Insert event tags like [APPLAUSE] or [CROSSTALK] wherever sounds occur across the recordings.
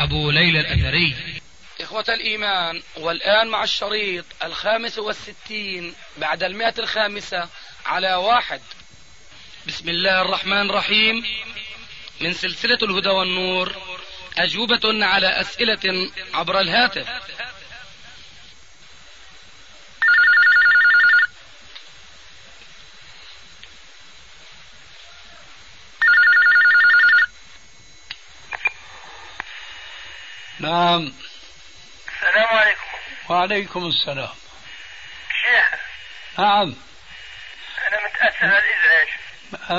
أبو ليلى الأثري. إخوة الإيمان والآن مع الشريط الخامس والستين بعد المئة الخامسة على واحد. بسم الله الرحمن الرحيم. من سلسلة الهدى والنور أجوبة على أسئلة عبر الهاتف. نعم. السلام عليكم. وعليكم السلام. شيخ. نعم. أنا متأسف على الإزعاج.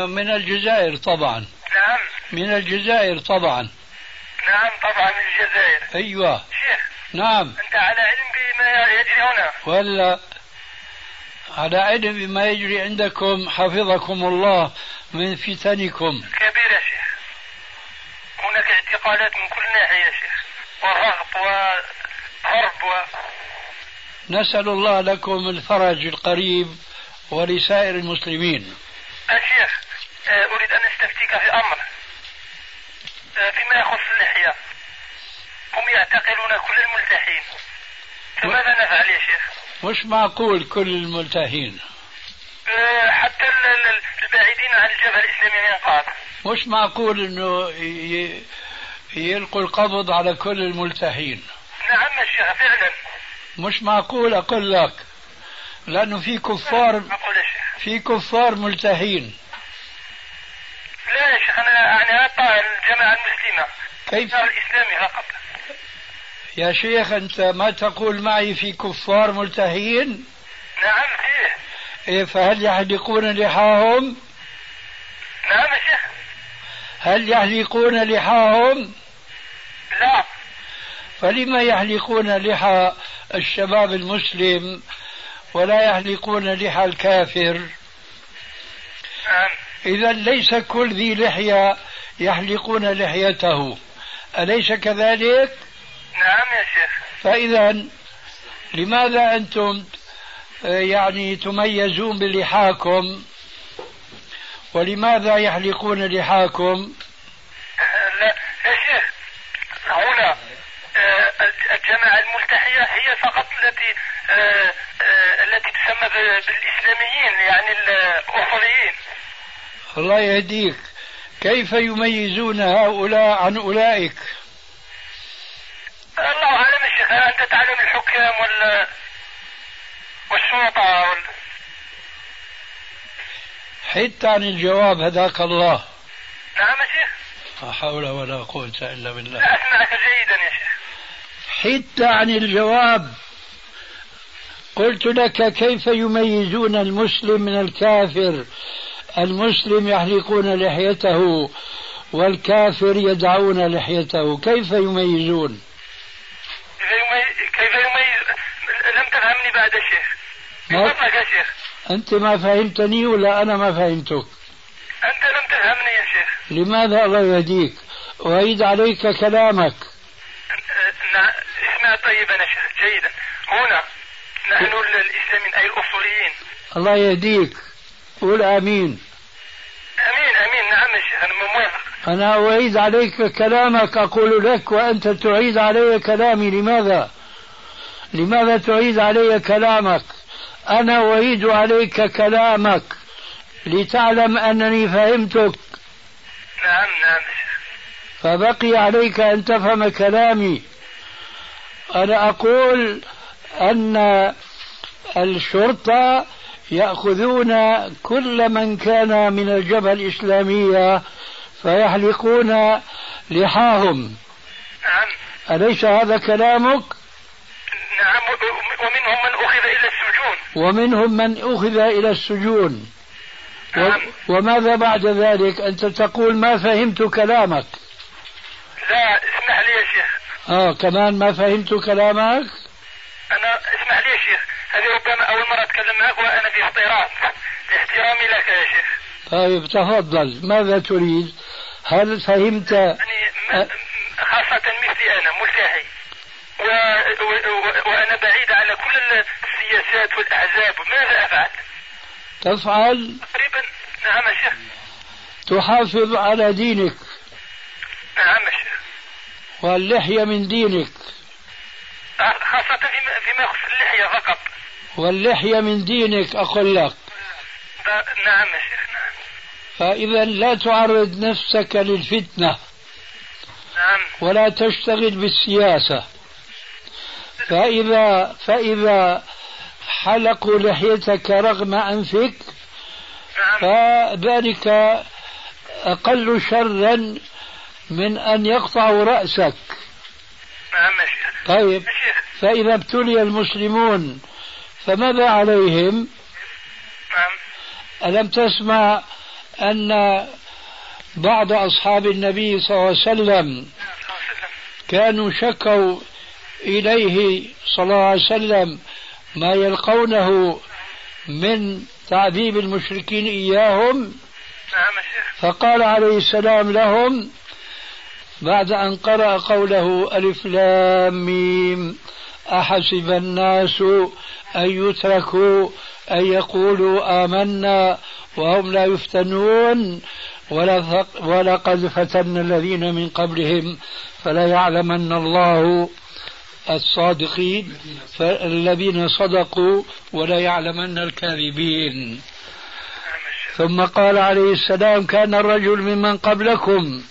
من الجزائر طبعا. نعم. من الجزائر طبعا. نعم طبعا من الجزائر. أيوة. شيخ. نعم. أنت على علم بما يجري هنا. ولا. على علم بما يجري عندكم حفظكم الله من فتنكم. كبير يا شيخ. هناك اعتقالات من كل ناحية شيخ. ورغب وهرب و... نسأل الله لكم الفرج القريب ولسائر المسلمين. الشيخ آه، أريد أن أستفتيك في أمر آه، فيما يخص اللحية. هم يعتقلون كل الملتحين. فماذا نفعل يا شيخ؟ مش معقول كل الملتحين. حتى ال- ال- البعيدين عن الجبهة الإسلامية ينقاذ مش معقول إنه ي- يلقوا القبض على كل الملتحين نعم يا شيخ فعلا. مش معقول أقول لك؟ لأنه في كفار شيخ. في كفار ملتحين لا يا شيخ أنا يعني أقطع الجماعة المسلمة. كيف؟ الدار الإسلامي فقط. يا شيخ أنت ما تقول معي في كفار ملتحين نعم فيه. إيه فهل يحلقون لحاهم؟ نعم يا شيخ. هل يحلقون لحاهم؟ لا. فلما يحلقون لحى الشباب المسلم ولا يحلقون لحى الكافر؟ نعم. إذا ليس كل ذي لحية يحلقون لحيته. أليس كذلك؟ نعم يا شيخ. فإذا لماذا أنتم آه، يعني تميزون بلحاكم؟ ولماذا يحلقون لحاكم لا يا شيخ هنا آه، الجماعة الملتحية هي فقط التي آه، آه، التي تسمى بالإسلاميين يعني الأصوليين الله يهديك. كيف يميزون هؤلاء عن أولئك؟ الله أعلم يا شيخ. أنت تعلم الحكام ولا والشرطة وال... حتى عن الجواب هداك الله. نعم يا شيخ. لا حول ولا قوة إلا بالله. أسمعك جيدا يا شيخ. حتى عن الجواب. قلت لك كيف يميزون المسلم من الكافر؟ المسلم يحلقون لحيته والكافر يدعون لحيته. كيف يميزون؟ كيف يميز, لم تفهمني بعد يا شيخ ما- بفضلك يا شيخ؟ أنت ما فهمتني ولا أنا ما فهمتك؟ أنت لم تفهمني يا شيخ. لماذا الله يهديك؟ أعيد عليك كلامك نعم اسمع طيبا يا شيخ جيدا. هنا نحن الإسلاميين أي الأصوليين. الله يهديك. قول آمين. أمين أمين. نعم يا شيخ أنا موافق. أنا أعيد عليك كلامك. أقول لك وأنت تعيد علي كلامي. لماذا؟ لماذا تعيد علي كلامك؟ أنا أعيد عليك كلامك. لتعلم أنني فهمتك. نعم نعم فبقي عليك أن تفهم كلامي. أنا أقول أن الشرطة يأخذون كل من كان من الجبهة الإسلامية فيحلقون لحاهم. نعم. أليس هذا كلامك؟ نعم ومنهم من أخذ إلى السجون. ومنهم من أخذ إلى السجون. نعم. وماذا بعد ذلك؟ أنت تقول ما فهمت كلامك. لا اسمح لي يا شيخ. آه كمان ما فهمت كلامك. أنا اسمح لي يا شيخ هذه ربما أول مرة أتكلم معك وأنا في اضطراب باحترامي لك يا شيخ. طيب تفضل. ماذا تريد؟ هل فهمت؟ يعني م- خاصة مثلي أنا ملتحي. و... و... و... وأنا بعيد على كل السياسات والأحزاب. ماذا أفعل؟ تفعل؟ تقريبا نعم يا شيخ. تحافظ على دينك. نعم يا شيخ. واللحية من دينك. خاصة فيما, يخص اللحية فقط. واللحية من دينك أقول لك. نعم يا شيخ نعم. فإذا لا تعرض نفسك للفتنة. نعم. ولا تشتغل بالسياسة. فإذا فإذا حلقوا لحيتك رغم أنفك نعم. فذلك أقل شرا من أن يقطعوا رأسك. نعم طيب فإذا ابتلي المسلمون فماذا عليهم؟ نعم. ألم تسمع أن بعض أصحاب النبي صلى الله عليه وسلم صلى الله عليه وسلم. كانوا شكوا إليه صلى الله عليه وسلم ما يلقونه من تعذيب المشركين إياهم؟ نعم فقال عليه السلام لهم بعد أن قرأ قوله ألف لام ميم أحسب الناس أن يتركوا أن يقولوا آمنا وهم لا يفتنون. ولقد فتنا الذين من قبلهم فلا يعلمن الله الصادقين فالذين صدقوا ولا يعلمن الكاذبين. ثم قال عليه السلام كان الرجل ممن قبلكم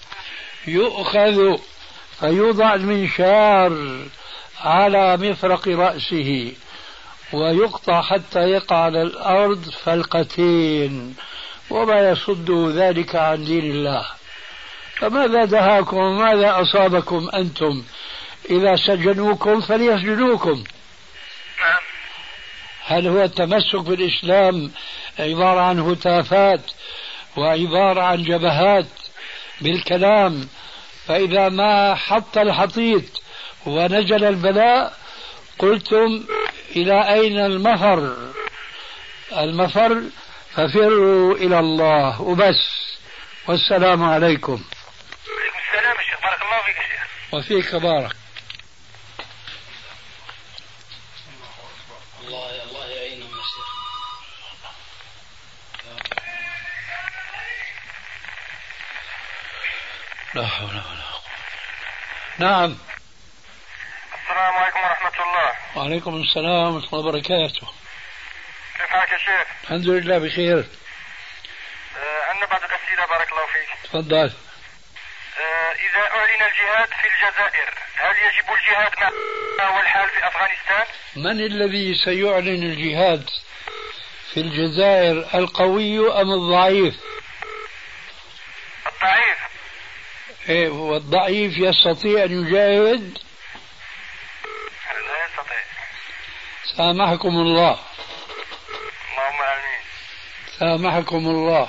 يؤخذ فيوضع المنشار على مفرق رأسه ويقطع حتى يقع على الأرض فلقتين وما يصد ذلك عن دين الله. فماذا دهاكم؟ وماذا أصابكم أنتم؟ إذا سجنوكم فليسجنوكم. نعم. هل هو التمسك بالإسلام؟ عبارة عن هتافات وعبارة عن جبهات. بالكلام فإذا ما حط الحطيط ونزل البلاء قلتم إلى أين المفر؟ المفر ففروا إلى الله وبس. والسلام عليكم. عليكم السلام يا شيخ. بارك الله فيك يا شيخ. وفيك بارك. لا حول ولا قوة. نعم. السلام عليكم ورحمة الله. وعليكم السلام ورحمة الله وبركاته. كيف حالك يا شيخ؟ الحمد لله بخير. آه، عندنا بعض الأسئلة بارك الله فيك. تفضل. آه، إذا أعلن الجهاد في الجزائر هل يجب الجهاد مع هو الحال في أفغانستان؟ من الذي سيعلن الجهاد في الجزائر القوي أم الضعيف؟ الضعيف. إيه والضعيف يستطيع أن يجاهد؟ لا يستطيع. سامحكم الله. اللهم آمين. سامحكم الله.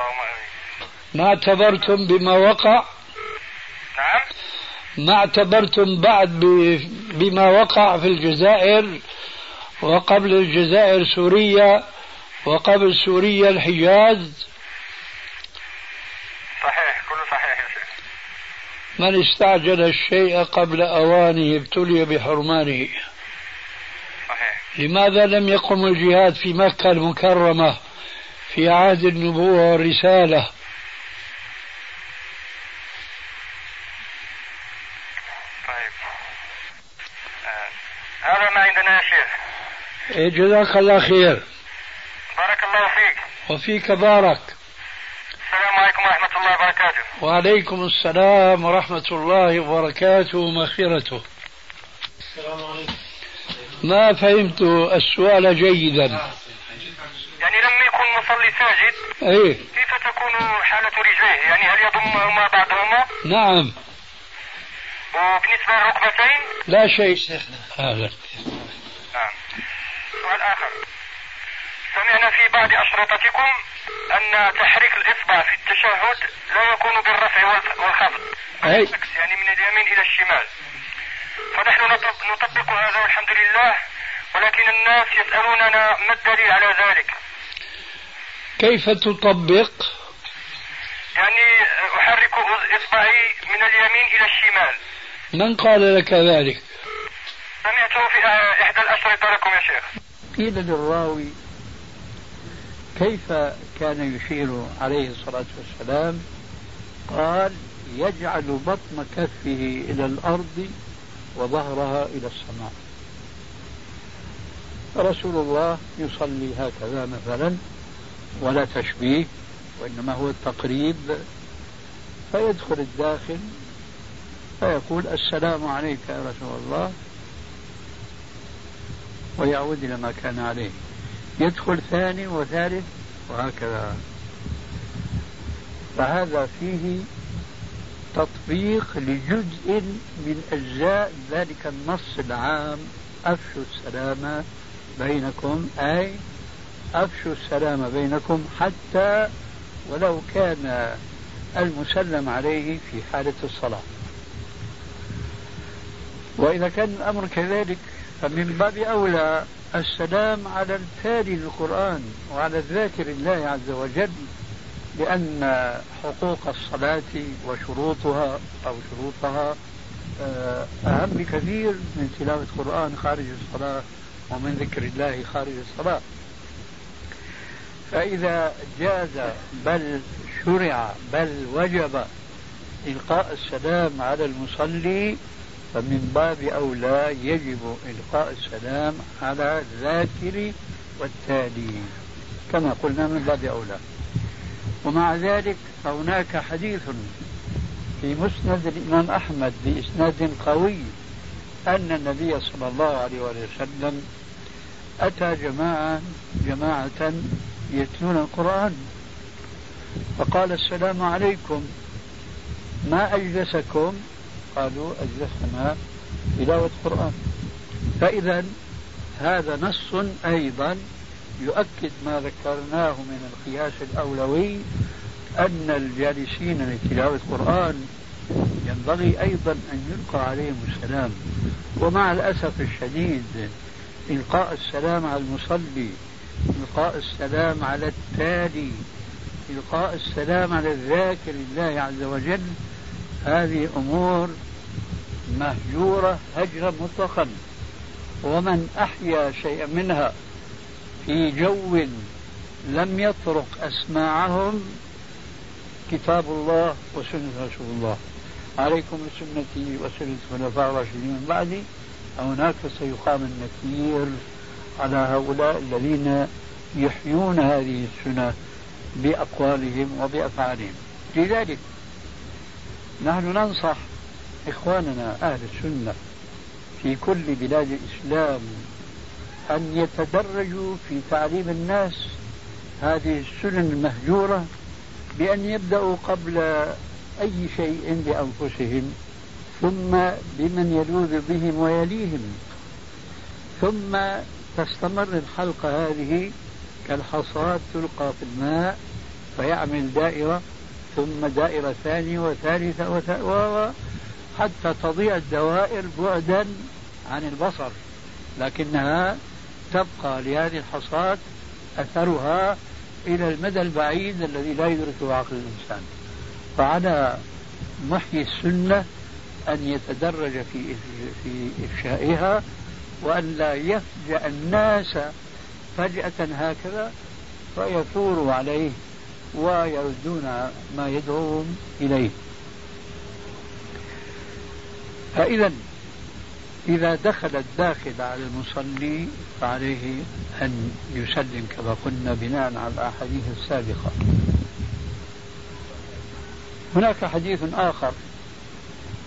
اللهم آمين. ما اعتبرتم بما وقع؟ نعم. ما اعتبرتم بعد بما وقع في الجزائر وقبل الجزائر سوريا وقبل سوريا الحجاز صحيح كله صحيح يا شيخ من استعجل الشيء قبل أوانه ابتلي بحرمانه. صحيح. لماذا لم يقم الجهاد في مكة المكرمة في عهد النبوة والرسالة؟ طيب. آه. هذا ما عندنا يا شيخ. إيه جزاك الله خير. بارك الله فيك. وفيك بارك. السلام عليكم ورحمة الله وبركاته. وعليكم السلام ورحمة الله وبركاته ومغفرته السلام عليكم. ما فهمت السؤال جيدا. يعني لما يكون مصلي ساجد إيه. كيف تكون حالة رجليه؟ يعني هل يضمهما بعضهما؟ نعم. وبالنسبة للركبتين؟ لا شيء. أهلا نعم سؤال آخر. سمعنا في بعض أشرطتكم أن تحريك الإصبع في التشهد لا يكون بالرفع والخفض أي. يعني من اليمين إلى الشمال. فنحن نطبق هذا والحمد لله ولكن الناس يسألوننا ما الدليل على ذلك؟ كيف تطبق؟ يعني أحرك إصبعي من اليمين إلى الشمال. من قال لك ذلك؟ سمعته في إحدى الأشرطة لكم يا شيخ. قيل للراوي كيف كان يشير عليه الصلاة والسلام؟ قال يجعل بطن كفه إلى الأرض وظهرها إلى السماء. رسول الله يصلي هكذا مثلا ولا تشبيه وإنما هو التقريب. فيدخل الداخل فيقول السلام عليك يا رسول الله ويعود إلى ما كان عليه. يدخل ثاني وثالث وهكذا. فهذا فيه تطبيق لجزء من أجزاء ذلك النص العام. أفشوا السلام بينكم أي أفشوا السلام بينكم حتى ولو كان المسلم عليه في حالة الصلاة. وإذا كان الأمر كذلك فمن باب أولى السلام على التالي للقرآن وعلى الذاكر الله عز وجل لأن حقوق الصلاة وشروطها أو شروطها آه، أهم بكثير من تلاوة القرآن خارج الصلاة ومن ذكر الله خارج الصلاة. فإذا جاز بل شرع بل وجب إلقاء السلام على المصلي فمن باب أولى يجب إلقاء السلام على الذاكر والتالي كما قلنا من باب أولى. ومع ذلك فهناك حديث في مسند الإمام أحمد بإسناد قوي أن النبي صلى الله عليه وسلم أتى جماعة جماعة يتلون القرآن. فقال السلام عليكم ما أجلسكم؟ قالوا أجلسنا تلاوة القرآن فإذا هذا نص أيضا يؤكد ما ذكرناه من القياس الأولوي أن الجالسين لتلاوة القرآن ينبغي أيضا أن يلقى عليهم السلام. ومع الأسف الشديد إلقاء السلام على المصلي إلقاء السلام على التالي إلقاء السلام على الذاكر الله عز وجل هذه أمور مهجورة هجرا مطلقا ومن أحيا شيئا منها في جو لم يطرق أسماعهم كتاب الله وسنة رسول الله. عليكم بسنتي وسنة الخلفاء الراشدين من بعدي. هناك سيقام النكير على هؤلاء الذين يحيون هذه السنة بأقوالهم وبأفعالهم. لذلك نحن ننصح إخواننا أهل السنة في كل بلاد الإسلام أن يتدرجوا في تعليم الناس هذه السنن المهجورة بأن يبدأوا قبل أي شيء بأنفسهم ثم بمن يلوذ بهم ويليهم. ثم تستمر الحلقة هذه كالحصاد تلقى في الماء فيعمل دائرة ثم دائرة ثانية وثالثة وثالثة حتى تضيع الدوائر بعدا عن البصر لكنها تبقى لهذه الحصاد أثرها إلى المدى البعيد الذي لا يدركه عقل الإنسان. فعلى محيي السنة أن يتدرج في في إفشائها وأن لا يفجأ الناس فجأة هكذا فيثوروا عليه ويردون ما يدعوهم إليه. فإذا إذا دخل الداخل على المصلي فعليه أن يسلم كما قلنا بناء على الأحاديث السابقة. هناك حديث آخر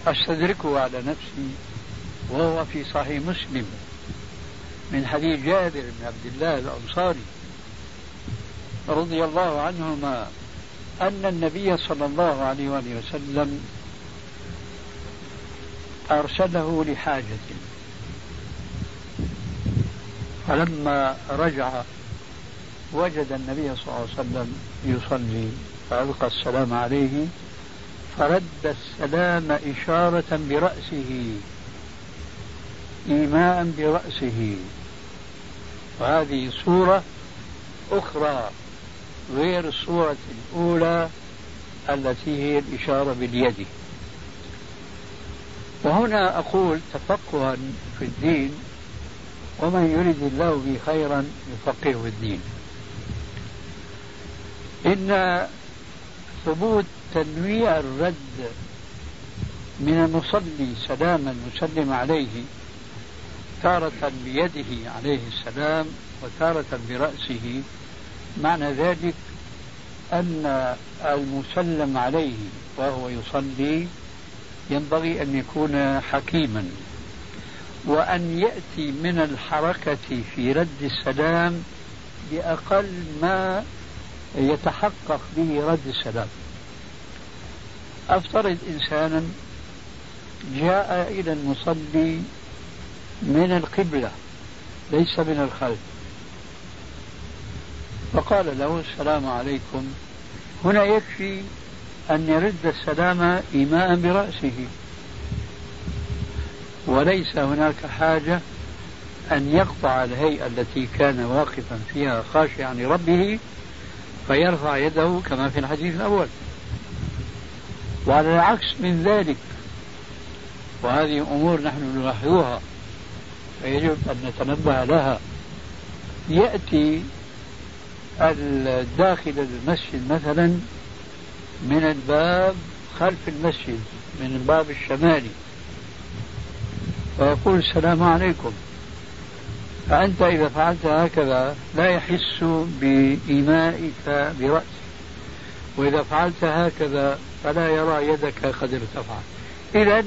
أستدركه على نفسي وهو في صحيح مسلم من حديث جابر بن عبد الله الأنصاري رضي الله عنهما أن النبي صلى الله عليه وآله وسلم أرسله لحاجة. فلما رجع وجد النبي صلى الله عليه وسلم يصلي فألقى السلام عليه فرد السلام إشارة برأسه إيماء برأسه. وهذه صورة أخرى غير الصورة الأولى التي هي الإشارة باليد. وهنا أقول تفقها في الدين ومن يرد الله به خيرا يفقهه الدين. إن ثبوت تنويع الرد من المصلي سلام المسلم عليه تارة بيده عليه السلام وتارة برأسه معنى ذلك أن المسلم عليه وهو يصلي ينبغي أن يكون حكيما وأن يأتي من الحركة في رد السلام بأقل ما يتحقق به رد السلام. أفترض إنسانا جاء إلى المصلي من القبلة ليس من الخلف فقال له السلام عليكم. هنا يكفي أن يرد السلام إيماء برأسه. وليس هناك حاجة أن يقطع الهيئة التي كان واقفا فيها خاشعا لربه فيرفع يده كما في الحديث الأول. وعلى العكس من ذلك وهذه أمور نحن نلاحظها فيجب أن نتنبه لها. يأتي الداخل المسجد مثلا من الباب خلف المسجد من الباب الشمالي. فيقول السلام عليكم. فأنت إذا فعلت هكذا لا يحس بإيمائك برأسك. وإذا فعلت هكذا فلا يرى يدك قد ارتفعت. إذا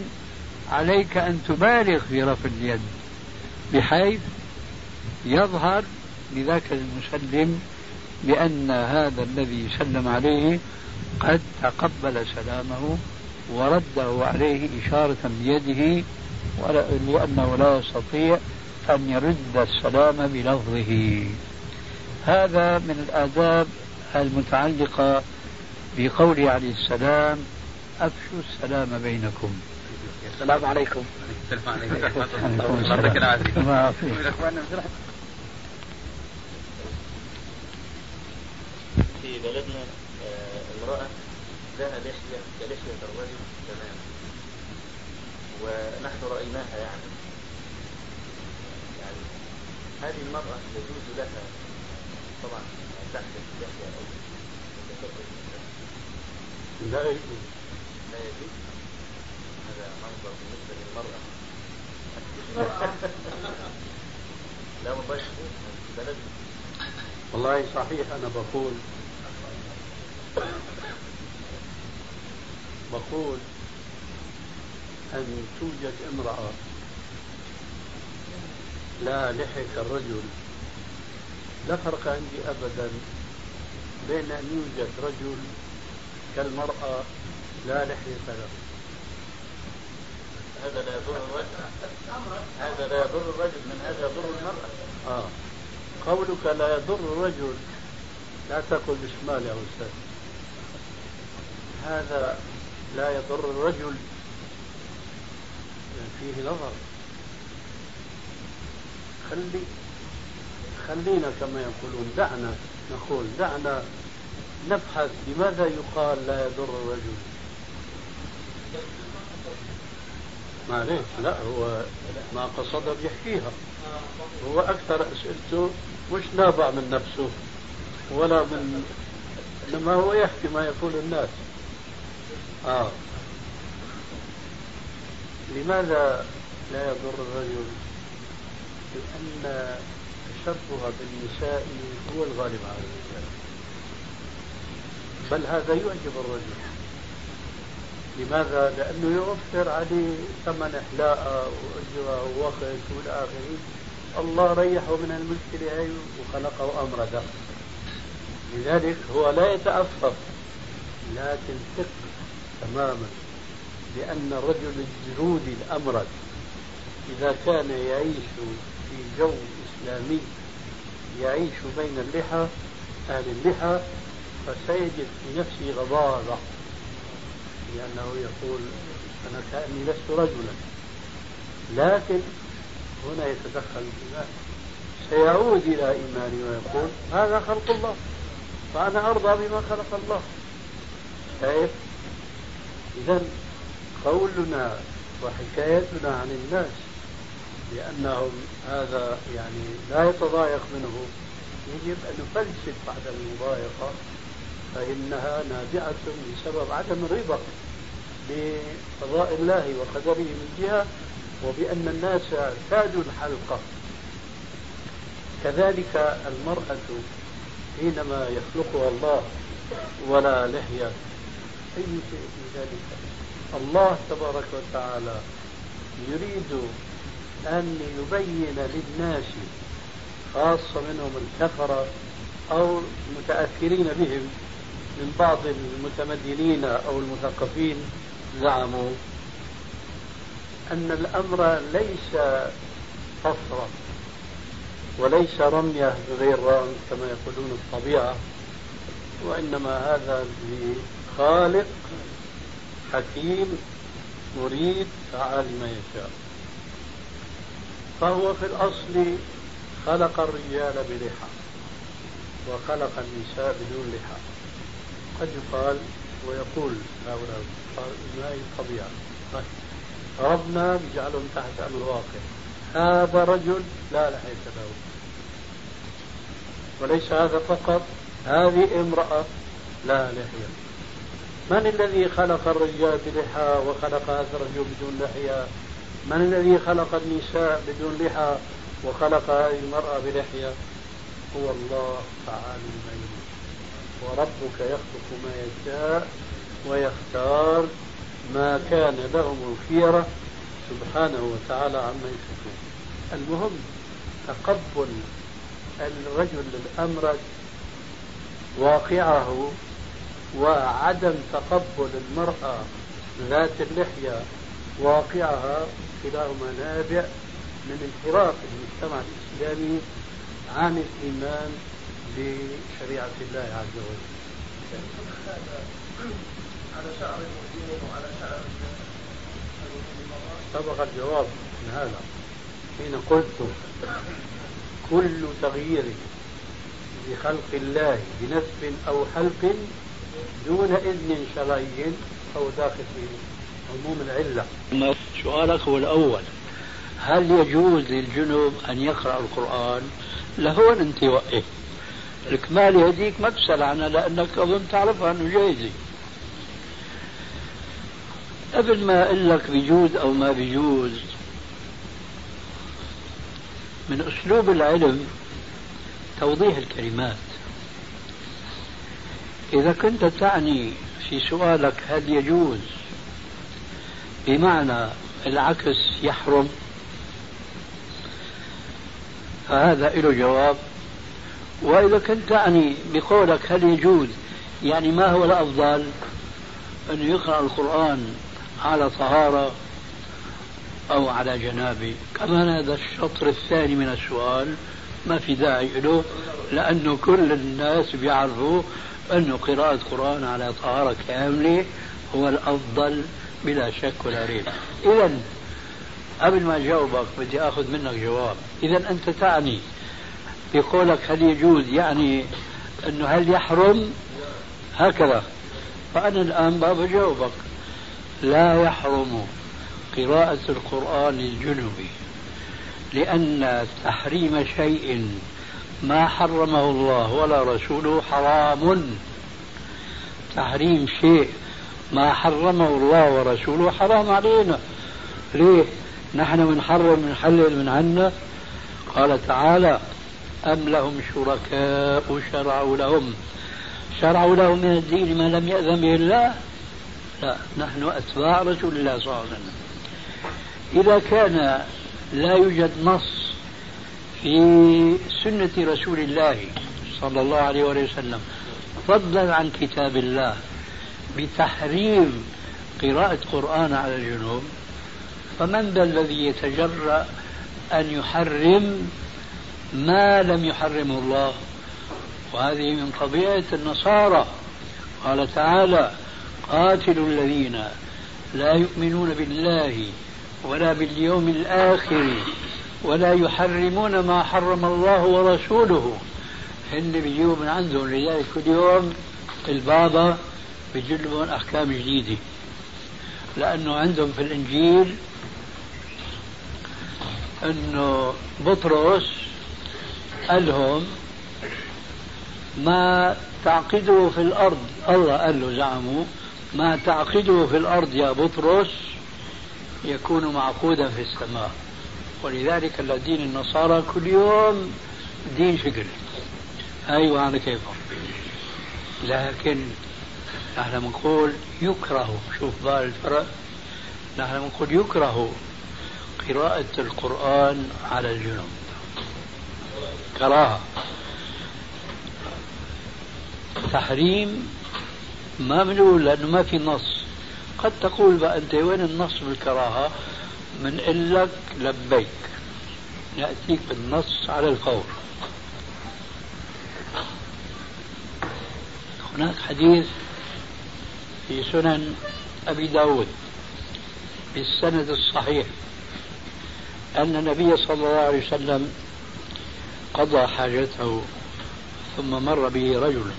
عليك أن تبالغ في رفع اليد بحيث يظهر لذاك المسلم بأن هذا الذي سلم عليه قد تقبل سلامه ورده عليه إشارة بيده لأنه لا يستطيع أن يرد السلام بلفظه. هذا من الآداب المتعلقة بقوله عليه السلام أفشوا السلام بينكم. السلام عليكم. السلام عليكم في بلدنا امرأة لها لحية كلحية الرجل تماما ونحن رأيناها يعني. يعني هذه المرأة يجوز لها طبعا تحدث لحية أو لا يجوز. لا يجوز. هذا منظر بالنسبة للمرأة. لا والله بلدنا. والله صحيح أنا بقول بقول أن توجد امرأة لا لحية الرجل لا فرق عندي أبدا بين أن يوجد رجل كالمرأة لا لحية له. هذا لا يضر الرجل. هذا لا يضر الرجل من هذا يضر المرأة. آه. قولك لا يضر الرجل لا تقل بشمال يا أستاذ. هذا لا يضر الرجل. فيه نظر. خلي خلينا كما يقولون دعنا نقول دعنا نبحث لماذا يقال لا يضر الرجل. معليش لا هو ما قصد بيحكيها. هو أكثر أسئلته مش نابع من نفسه ولا من إنما هو يحكي ما يقول الناس. آه. لماذا لا يضر الرجل؟ لأن التشبه بالنساء هو الغالب على الرجال؟ بل هذا يعجب الرجل. لماذا؟ لأنه يوفر عليه ثمن إحلاء وأجرة ووقت وإلى آخره. الله ريحه من المشكلة هاي وخلقه أمردا لذلك هو لا يتأفف لكن ثق تماما لأن الرجل الجرودي الأمرد إذا كان يعيش في جو إسلامي يعيش بين اللحى أهل اللحى فسيجد في نفسه غضاضة. لأنه يقول أنا كأني لست رجلا. لكن هنا يتدخل الإيمان. سيعود إلى إيمانه ويقول هذا خلق الله فأنا أرضى بما خلق الله. شايف؟ إذا قولنا وحكايتنا عن الناس بأنهم هذا يعني لا يتضايق منه. يجب أن نفلسف بعد المضايقة فإنها نابعة بسبب عدم الرضا بقضاء الله وقدره من جهة وبأن الناس اعتادوا الحلقة. كذلك المرأة حينما يخلقها الله ولا لحية أي شيء في ذلك. الله تبارك وتعالى يريد أن يبين للناس خاصة منهم الكفرة أو المتأثرين بهم من بعض المتمدنين أو المثقفين زعموا أن الأمر ليس طفرة وليس رمية بغير رام كما يقولون الطبيعة وإنما هذا لخالق حكيم مريد فعال ما يشاء. فهو في الأصل خلق الرجال بلحى وخلق النساء بدون لحى. قد يقال ويقول هؤلاء هي الطبيعة. ربنا بجعلهم تحت أمر واقع هذا رجل لا لحية له. وليس هذا فقط هذه امرأة لا لحية. من الذي خلق الرجال بلحى وخلق الرجل بدون لحية؟ من الذي خلق النساء بدون لحى وخلق هذه المرأة بلحية؟ هو الله تعالى الميت وربك يخلق ما يشاء ويختار ما كان لهم الخيرة. سبحانه وتعالى عما يشركون. المهم تقبل الرجل الأمرد واقعه وعدم تقبل المرأة ذات اللحية واقعها كلاهما نابع من انحراف المجتمع الإسلامي عن الإيمان بشريعة الله عز وجل. على شعر وعلى شعر سبق الجواب من هذا حين قلت كل تغيير بخلق الله بنسب أو حلق دون إذن شرعي أو داخل في عموم العلة. سؤالك هو الأول. هل يجوز للجنوب أن يقرأ القرآن؟ لهون أنت وقف الكمال هديك ما تسأل عنها لأنك أظن تعرفها أنه جايزة قبل ما أقول لك بيجوز أو ما بيجوز من أسلوب العلم توضيح الكلمات. إذا كنت تعني في سؤالك هل يجوز بمعنى العكس يحرم؟ فهذا له جواب. وإذا كنت تعني بقولك هل يجوز يعني ما هو الأفضل؟ أن يقرأ القرآن على طهارة أو على جنابة كمان هذا الشطر الثاني من السؤال ما في داعي له لأنه كل الناس بيعرفوا أنه قراءة القرآن على طهارة كاملة هو الأفضل بلا شك ولا ريب. إذا قبل ما أجاوبك بدي أخذ منك جواب. إذا أنت تعني بقولك هل يجوز يعني أنه هل يحرم؟ هكذا. فأنا الآن بابا جاوبك لا يحرم قراءة القرآن الجنبي لأن تحريم شيء ما حرمه الله ولا رسوله حرام. تحريم شيء. ما حرمه الله ورسوله حرام علينا. ليه؟ نحن بنحرم بنحلل من عنا. قال تعالى أم لهم شركاء شرعوا لهم. شرعوا لهم من الدين ما لم يأذن به الله؟ لا نحن أتباع رسول الله صلى الله عليه وسلم. إذا كان لا يوجد نص في سنة رسول الله صلى الله عليه وسلم فضلا عن كتاب الله بتحريم قراءة قرآن على الجنوب فمن ذا الذي يتجرأ أن يحرم ما لم يحرمه الله؟ وهذه من طبيعة النصارى. قال تعالى قاتلوا الذين لا يؤمنون بالله ولا باليوم الآخر. ولا يحرمون ما حرم الله ورسوله. هن بيجيبوا من عندهم لذلك كل يوم البابا بيجيب لهم أحكام جديدة. لأنه عندهم في الإنجيل أنه بطرس قال لهم ما تعقده في الأرض. الله قال له زعموا ما تعقده في الأرض يا بطرس يكون معقودا في السماء. ولذلك الدين النصارى كل يوم دين شكل. أيوة على كيفهم. لكن نحن بنقول يكره شوف بقى الفرق. نحن بنقول يكره قراءة القرآن على الجنوب كراهة. تحريم ما بنقول لأنه ما في نص. قد تقول بقى أنت وين النص بالكراهة؟ من لك لبيك. نأتيك بالنص على الفور هناك حديث في سنن أبي داود بالسند الصحيح أن النبي صلى الله عليه وسلم قضى حاجته ثم مر به رجل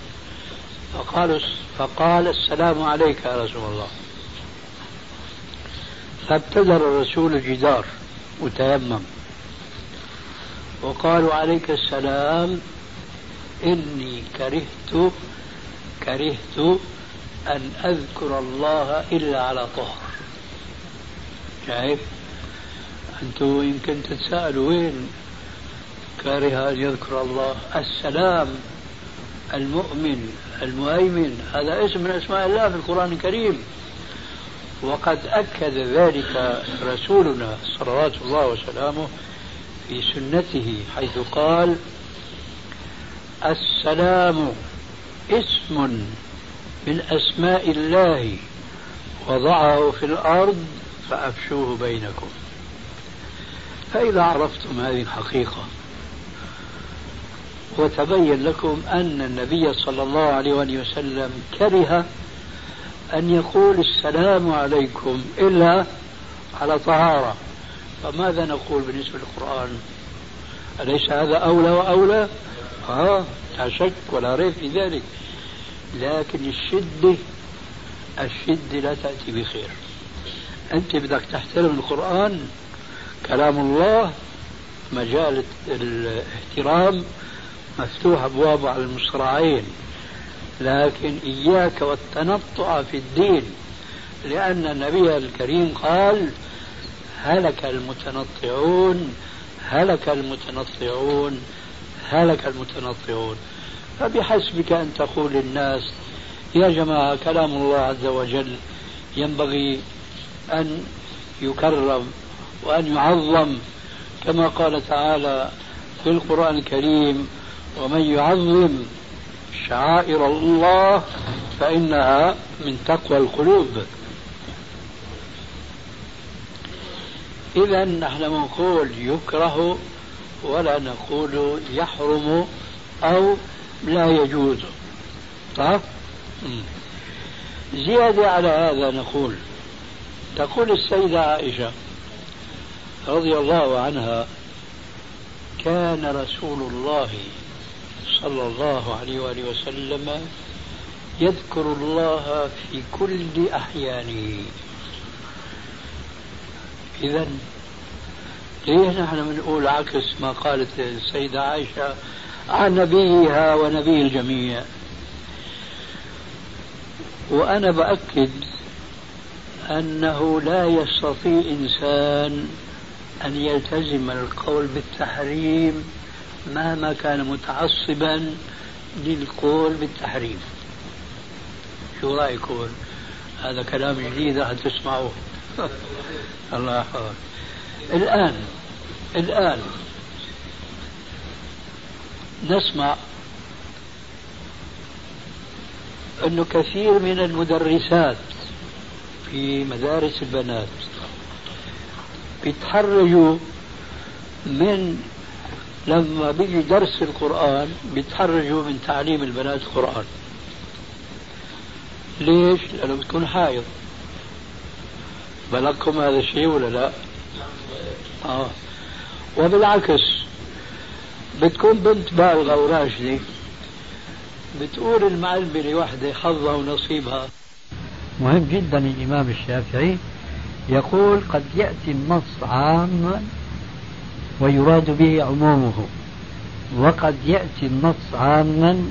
فقال فقال السلام عليك يا رسول الله. فابتدر الرسول الجدار وتيمم وقالوا عليك السلام إني كرهت كرهت أن أذكر الله إلا على طهر. شايف؟ أنتم يمكن تتساءلوا وين كاره أن يذكر الله. السلام المؤمن المهيمن هذا اسم من أسماء الله في القرآن الكريم. وقد أكد ذلك رسولنا صلوات الله وسلامه في سنته حيث قال السلام اسم من أسماء الله وضعه في الأرض فأفشوه بينكم. فإذا عرفتم هذه الحقيقة وتبين لكم أن النبي صلى الله عليه وسلم كره أن يقول السلام عليكم إلا على طهارة. فماذا نقول بالنسبة للقرآن؟ أليس هذا أولى وأولى؟ آه لا شك ولا ريب في ذلك. لكن الشدة الشدة لا تأتي بخير. أنت بدك تحترم القرآن كلام الله مجال الاحترام مفتوح أبوابه على المصراعين. لكن إياك والتنطع في الدين لأن النبي الكريم قال هلك المتنطعون هلك المتنطعون هلك المتنطعون. فبحسبك أن تقول للناس يا جماعة كلام الله عز وجل ينبغي أن يكرم وأن يعظم كما قال تعالى في القرآن الكريم ومن يعظم شعائر الله فإنها من تقوى القلوب. إذا نحن نقول يكره ولا نقول يحرم أو لا يجوز. طيب؟ زيادة على هذا نقول تقول السيدة عائشة رضي الله عنها كان رسول الله صلى الله عليه وآله وسلم يذكر الله في كل أحيانه. إذا ليه نحن بنقول عكس ما قالت السيدة عائشة عن نبيها ونبي الجميع؟ وأنا بأكد أنه لا يستطيع إنسان أن يلتزم القول بالتحريم مهما كان متعصبا للقول بالتحريم شو رأيكم هذا كلام جديد راح تسمعوه. [LAUGHS] الله يحفظك. الآن الآن نسمع أنه كثير من المدرسات في مدارس البنات بيتحرجوا من لما بيجي درس القرآن بيتحرجوا من تعليم البنات القرآن ليش؟ لأنه بتكون حائض بلغكم هذا الشيء ولا لا؟ آه. وبالعكس بتكون بنت بالغة وراشدة بتقول المعلمة لوحدة حظها ونصيبها مهم جدا الإمام الشافعي يقول قد يأتي النص عاما ويراد به عمومه. وقد يأتي النص عاما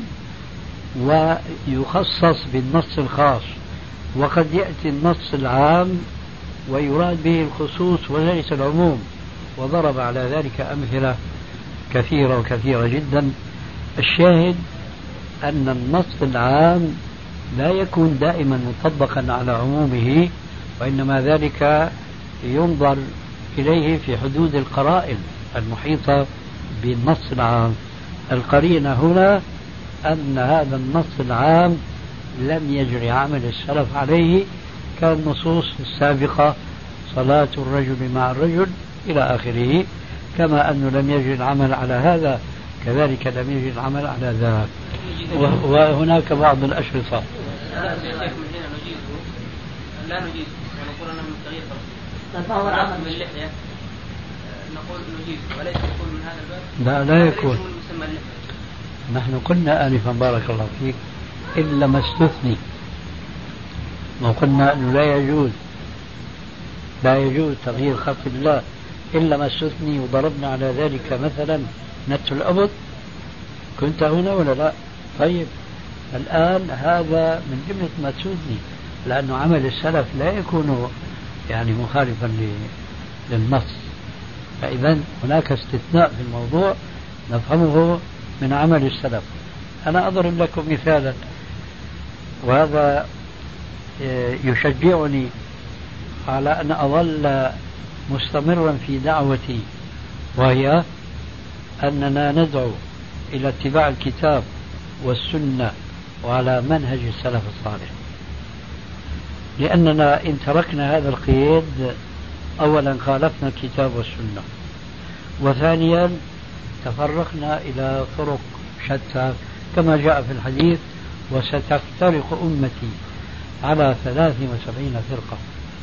ويخصص بالنص الخاص. وقد يأتي النص العام ويراد به الخصوص وليس العموم. وضرب على ذلك أمثلة كثيرة وكثيرة جدا. الشاهد أن النص العام لا يكون دائما مطبقا على عمومه وإنما ذلك ينظر إليه في حدود القرائن. المحيطة بالنص العام. القرينة هنا أن هذا النص العام لم يجري عمل السلف عليه كالنصوص السابقة صلاة الرجل مع الرجل إلى آخره كما أنه لم يجري العمل على هذا كذلك لم يجري العمل على ذاك وهناك بعض الأشرطة. لا نجيزه ونقول انه من تغيير فهو العمل. باللحيه نقول نجيزه وليس يكون من هذا الباب. لا لا يكون. نحن قلنا آنفا بارك الله فيك إلا ما استثني. ما قلنا أنه لا يجوز. لا يجوز تغيير خلق الله. إلا ما استثني وضربنا على ذلك مثلا نت الأبط كنت هنا ولا لا؟ طيب. الآن هذا من جملة ما تستثني لأنه عمل السلف لا يكون يعني مخالفا للنص. فإذا هناك استثناء في الموضوع نفهمه من عمل السلف. أنا أضرب لكم مثالا وهذا آه، يشجعني على أن أظل مستمرا في دعوتي وهي أننا ندعو إلى اتباع الكتاب والسنة وعلى منهج السلف الصالح. لأننا إن تركنا هذا القيد أولا خالفنا الكتاب والسنة. وثانيا تفرقنا إلى طرق شتى كما جاء في الحديث وستفترق أمتي على ثلاث وسبعين فرقة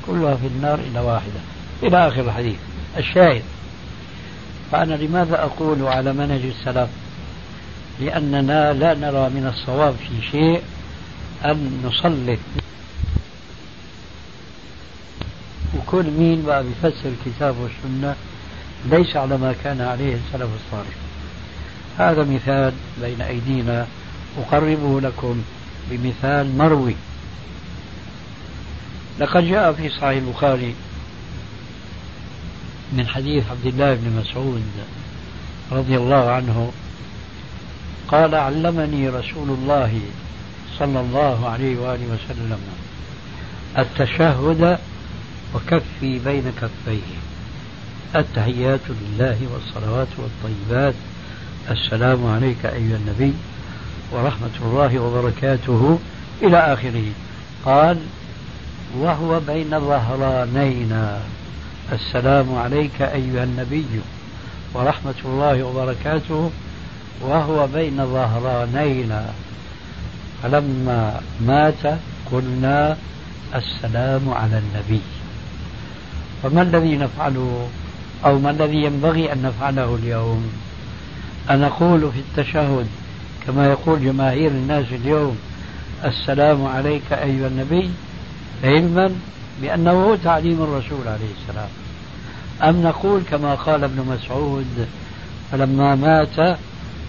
كلها في النار إلا واحدة. إلى آخر الحديث. الشاهد فأنا لماذا أقول على منهج السلف؟ لأننا لا نرى من الصواب في شيء أن نسلط وكل مين بقى بيفسر الكتاب والسنة ليس على ما كان عليه السلف الصالح. هذا مثال بين أيدينا. أقربه لكم بمثال مروي. لقد جاء في صحيح البخاري من حديث عبد الله بن مسعود رضي الله عنه قال علمني رسول الله صلى الله عليه وآله وسلم التشهد وكفي بين كفيه. التحيات لله والصلوات والطيبات. السلام عليك أيها النبي ورحمة الله وبركاته. إلى آخره. قال وهو بين ظهرانينا السلام عليك أيها النبي ورحمة الله وبركاته. وهو بين ظهرانينا فلما مات قلنا السلام على النبي. فما الذي نفعله أو ما الذي ينبغي أن نفعله اليوم؟ أن نقول في التشهد كما يقول جماهير الناس اليوم السلام عليك أيها النبي علما بأنه هو تعليم الرسول عليه السلام. أم نقول كما قال ابن مسعود فلما مات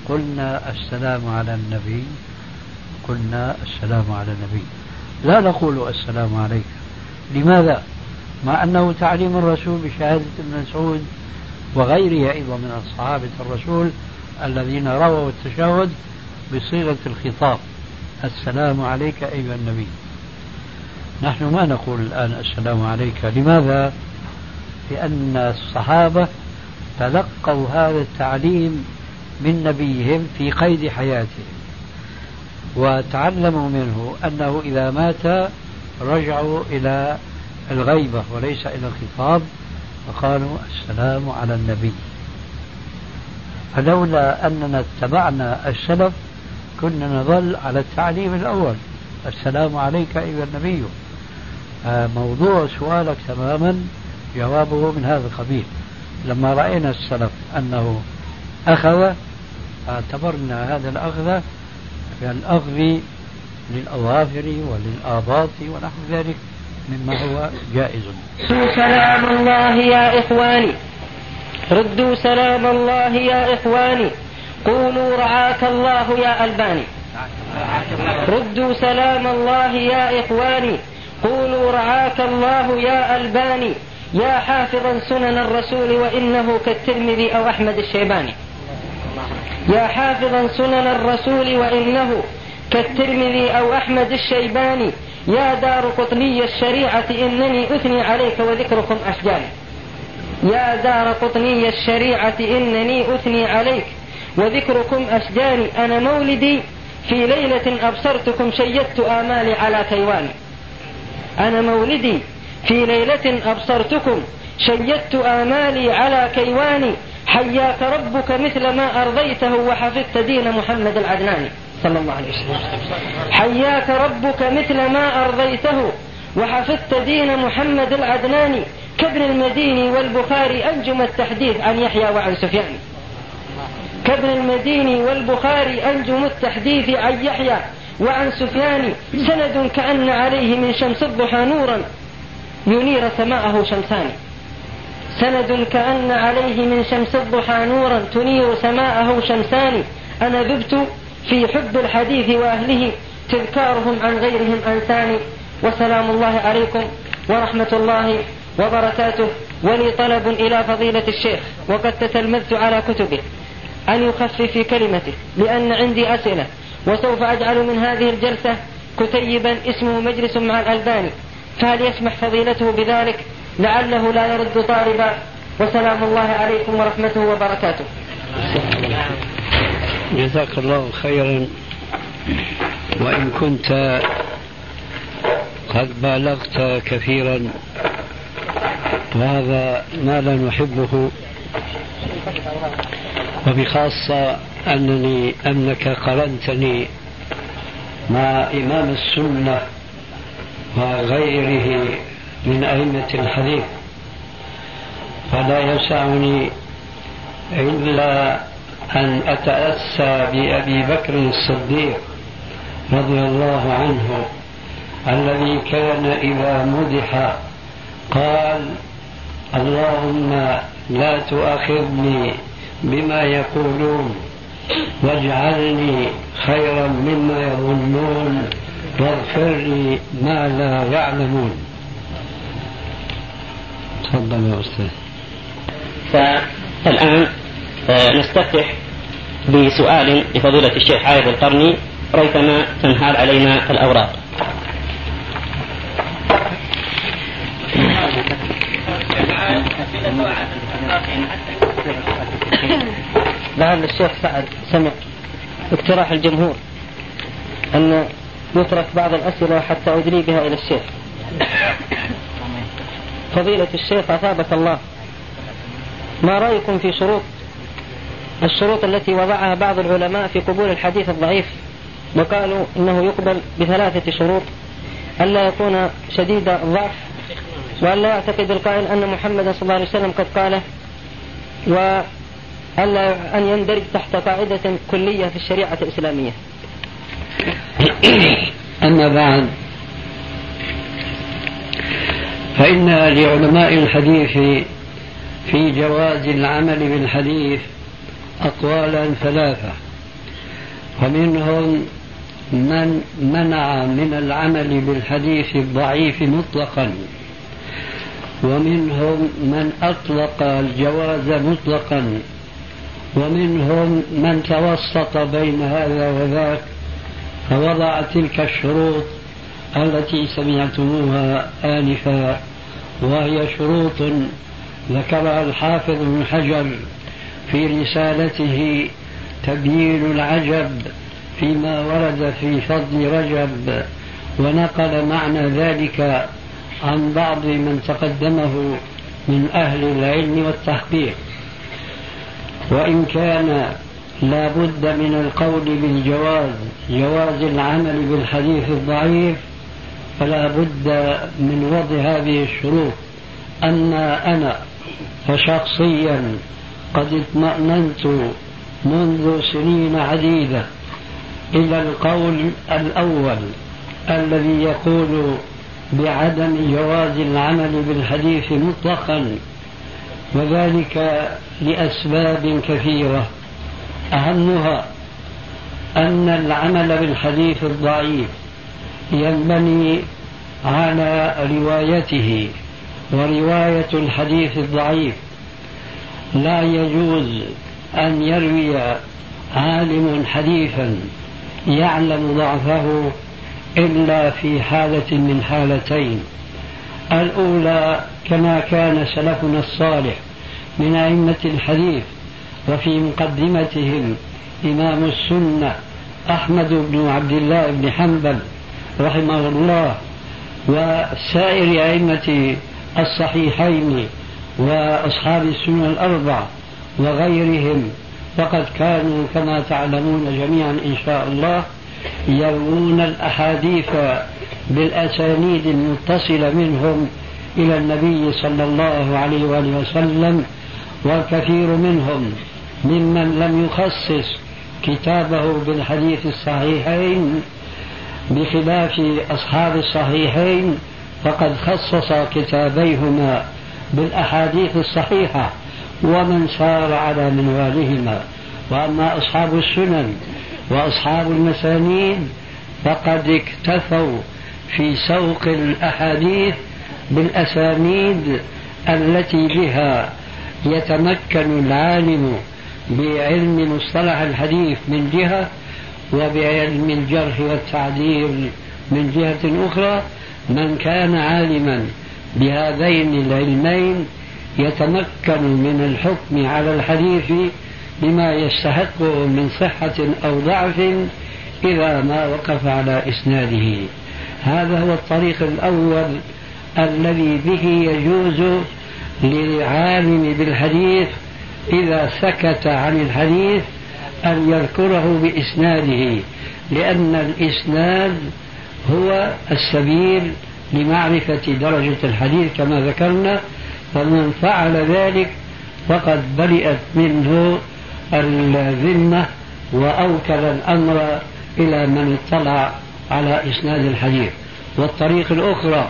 قلنا السلام على النبي قلنا السلام على النبي. لا نقول السلام عليك. لماذا؟ مع أنه تعليم الرسول بشهادة ابن مسعود وغيره أيضا من الصحابة الرسول الذين رووا التشهد بصيغة الخطاب. السلام عليك أيها النبي. نحن ما نقول الآن السلام عليك. لماذا؟ لأن الصحابة تلقوا هذا التعليم من نبيهم في قيد حياته وتعلموا منه أنه إذا مات رجعوا إلى الغيبة وليس إلى الخطاب فقالوا السلام على النبي. فلولا أننا اتبعنا السلف كنا نظل على التعليم الأول. السلام عليك أيها النبي. آه، موضوع سؤالك تماما جوابه من هذا القبيل. لما رأينا السلف أنه أخذ اعتبرنا هذا الأخذ كالأخذ للأظافر وللآباط ونحو ذلك. مما هو جائز. سلام الله يا إخواني. ردوا سلام الله يا إخواني. قولوا رعاك الله يا ألباني. ردوا سلام الله يا إخواني. قولوا رعاك الله يا ألباني. يا حافظا سنن الرسول وإنه كالترمذي أو أحمد الشيباني. يا حافظا سنن الرسول وإنه كالترمذي أو أحمد الشيباني. يا دار قطني الشريعة إنني أثني عليك وذكركم أشجاني يا دار قطني الشريعة إنني أثني عليك وذكركم أشجاني أنا مولدي في ليلة أبصرتكم شيدت آمالي على كيواني أنا مولدي في ليلة أبصرتكم شيدت آمالي على كيواني حياك ربك مثل ما أرضيته وحفظت دين محمد العدناني صلى الله عليه وسلم. حياك ربك مثل ما أرضيته وحفظت دين محمد العدناني كابن المديني والبخاري أنجم التحديث عن يحيى وعن سفيان. كابن المديني والبخاري أنجم التحديث عن يحيى وعن سفيان. سند كأن عليه من شمس الضحى نورا ينير سماءه شمسان. سند كأن عليه من شمس الضحى نورا تنير سماءه شمسان. أنا ذبت في حب الحديث وأهله تذكارهم عن غيرهم أنساني وسلام الله عليكم ورحمة الله وبركاته. ولي طلب إلى فضيلة الشيخ وقد تتلمذت على كتبه أن يخفف في كلمته لأن عندي أسئلة وسوف أجعل من هذه الجلسة كتيبا اسمه مجلس مع الألباني. فهل يسمح فضيلته بذلك؟ لعله لا يرد طالبا وسلام الله عليكم ورحمته وبركاته. جزاك الله خيرا. وإن كنت قد بالغت كثيرا وهذا ما لا نحبه. وبخاصة أنني أنك قرنتني مع إمام السنة وغيره من أئمة الحديث فلا يسعني إلا أن أتأسى بأبي بكر الصديق رضي الله عنه الذي كان إذا مدح قال اللهم لا تؤاخذني بما يقولون واجعلني خيرا مما يظنون واغفر لي ما لا يعلمون. تفضل يا أستاذ. فالآن نستفتح بسؤال لفضيلة الشيخ عايد القرني ريثما تنهال علينا الأوراق. لعل الشيخ سعد سمع اقتراح الجمهور أن يترك بعض الأسئلة حتى أدري بها إلى الشيخ. فضيلة الشيخ أثابك الله ما رأيكم في شروط الشروط التي وضعها بعض العلماء في قبول الحديث الضعيف وقالوا إنه يقبل بثلاثة شروط ألا يكون شديد الضعف وألا يعتقد القائل أن محمدا صلى الله عليه وسلم قد قاله وألا أن يندرج تحت قاعدة كلية في الشريعة الإسلامية. [COUGHS] أما بعد فإن لعلماء الحديث في جواز العمل بالحديث أقوالا ثلاثة. ومنهم من منع من العمل بالحديث الضعيف مطلقا. ومنهم من أطلق الجواز مطلقا. ومنهم من توسط بين هذا وذاك. فوضع تلك الشروط التي سمعتموها آنفا. وهي شروط ذكرها الحافظ بن حجر في رسالته تبيين العجب فيما ورد في فضل رجب ونقل معنى ذلك عن بعض من تقدمه من أهل العلم والتحقيق. وإن كان لا بد من القول بالجواز جواز العمل بالحديث الضعيف فلا بد من وضع هذه الشروط. أما أنا فشخصيا قد اطمأننت منذ سنين عديدة. إلى القول الأول الذي يقول بعدم جواز العمل بالحديث مطلقا وذلك لأسباب كثيرة. أهمها أن العمل بالحديث الضعيف ينبني على روايته ورواية الحديث الضعيف لا يجوز أن يروي عالم حديثا يعلم ضعفه إلا في حالة من حالتين. الأولى كما كان سلفنا الصالح من أئمة الحديث وفي مقدمتهم إمام السنة أحمد بن عبد الله بن حنبل رحمه الله وسائر أئمة الصحيحين وأصحاب السنة الأربع وغيرهم فقد كانوا كما تعلمون جميعا إن شاء الله يروون الأحاديث بالأسانيد المتصلة منهم إلى النبي صلى الله عليه وآله وسلم والكثير منهم ممن لم يخصص كتابه بالحديث الصحيحين بخلاف أصحاب الصحيحين فقد خصص كتابيهما بالأحاديث الصحيحة ومن سار على منوالهما. وأما أصحاب السنن وأصحاب المسانيد فقد اكتفوا في سوق الأحاديث بالأسانيد التي بها يتمكن العالم بعلم مصطلح الحديث من جهة وبعلم الجرح والتعديل من جهة أخرى من كان عالما. بهذين العلمين يتمكن من الحكم على الحديث بما يستحقه من صحة أو ضعف إذا ما وقف على إسناده. هذا هو الطريق الأول الذي به يجوز للعالم بالحديث إذا سكت عن الحديث أن يذكره بإسناده لأن الإسناد هو السبيل لمعرفة درجة الحديث كما ذكرنا فمن فعل ذلك فقد برئت منه الذمة وأوكل الأمر إلى من اطلع على إسناد الحديث. والطريق الأخرى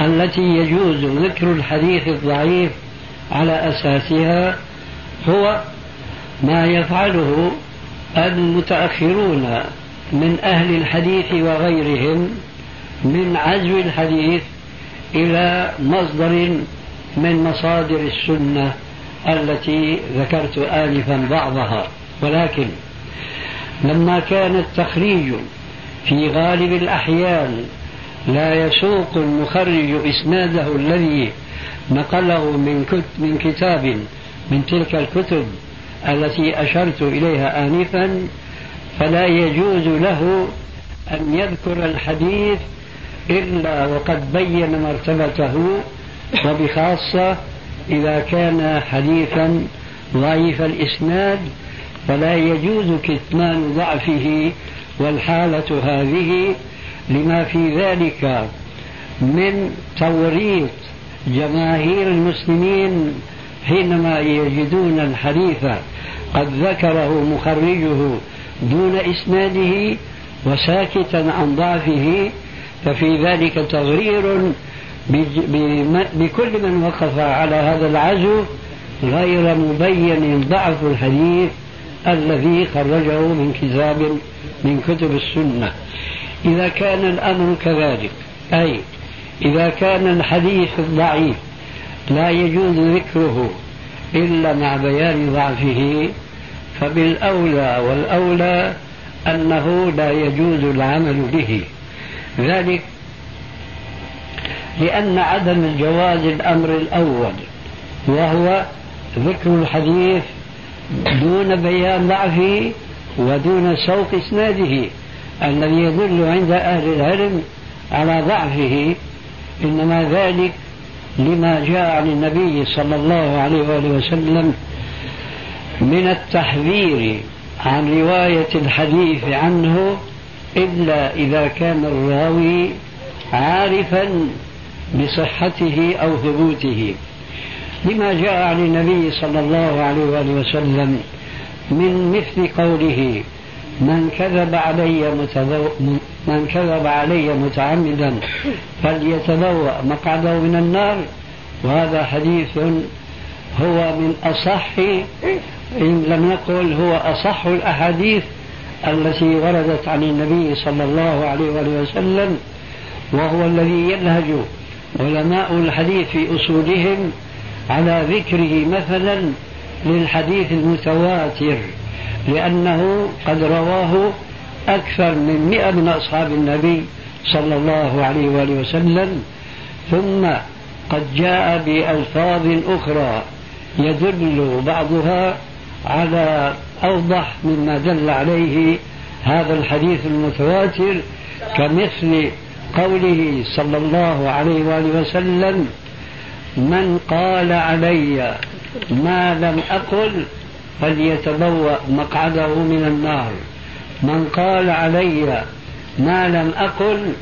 التي يجوز ذكر الحديث الضعيف على أساسها هو ما يفعله المتأخرون من أهل الحديث وغيرهم من عزو الحديث إلى مصدر من مصادر السنة التي ذكرت آنفا بعضها. ولكن لما كان التخريج في غالب الأحيان لا يسوق المخرج إسناده الذي نقله من من كتاب من تلك الكتب التي أشرت إليها آنفا فلا يجوز له أن يذكر الحديث إلا وقد بين مرتبته وبخاصة إذا كان حديثا ضعيف الإسناد فلا يجوز كتمان ضعفه والحالة هذه لما في ذلك من توريط جماهير المسلمين حينما يجدون الحديث قد ذكره مخرجه دون إسناده وساكتا عن ضعفه ففي ذلك تغرير بكل من وقف على هذا العزو غير مبين ضعف الحديث الذي خرجه من كتاب من كتب السنة. إذا كان الأمر كذلك أي إذا كان الحديث الضعيف لا يجوز ذكره إلا مع بيان ضعفه فبالأولى والأولى أنه لا يجوز العمل به. ذلك لأن عدم الجواز الأمر الأول وهو ذكر الحديث دون بيان ضعفه ودون سوق إسناده الذي يدل عند أهل العلم على ضعفه إنما ذلك لما جاء عن النبي صلى الله عليه وآله وسلم من التحذير عن رواية الحديث عنه إلا إذا كان الراوي عارفا بصحته أو ثبوته. لما جاء عن النبي صلى الله عليه وآله وسلم من مثل قوله من كذب علي متبو من كذب علي متعمدا فليتبوأ مقعده من النار. وهذا حديث هو من أصح إن لم نقل هو أصح الأحاديث التي وردت عن النبي صلى الله عليه وآله وسلم وهو الذي ينهج علماء الحديث في أصولهم على ذكره مثلا للحديث المتواتر لأنه قد رواه أكثر من مئة من أصحاب النبي صلى الله عليه وآله وسلم ثم قد جاء بألفاظ أخرى يدل بعضها على أوضح مما دل عليه هذا الحديث المتواتر كمثل قوله صلى الله عليه وآله وسلم من قال علي ما لم أقل فليتبوأ مقعده من النار من قال علي ما لم أقل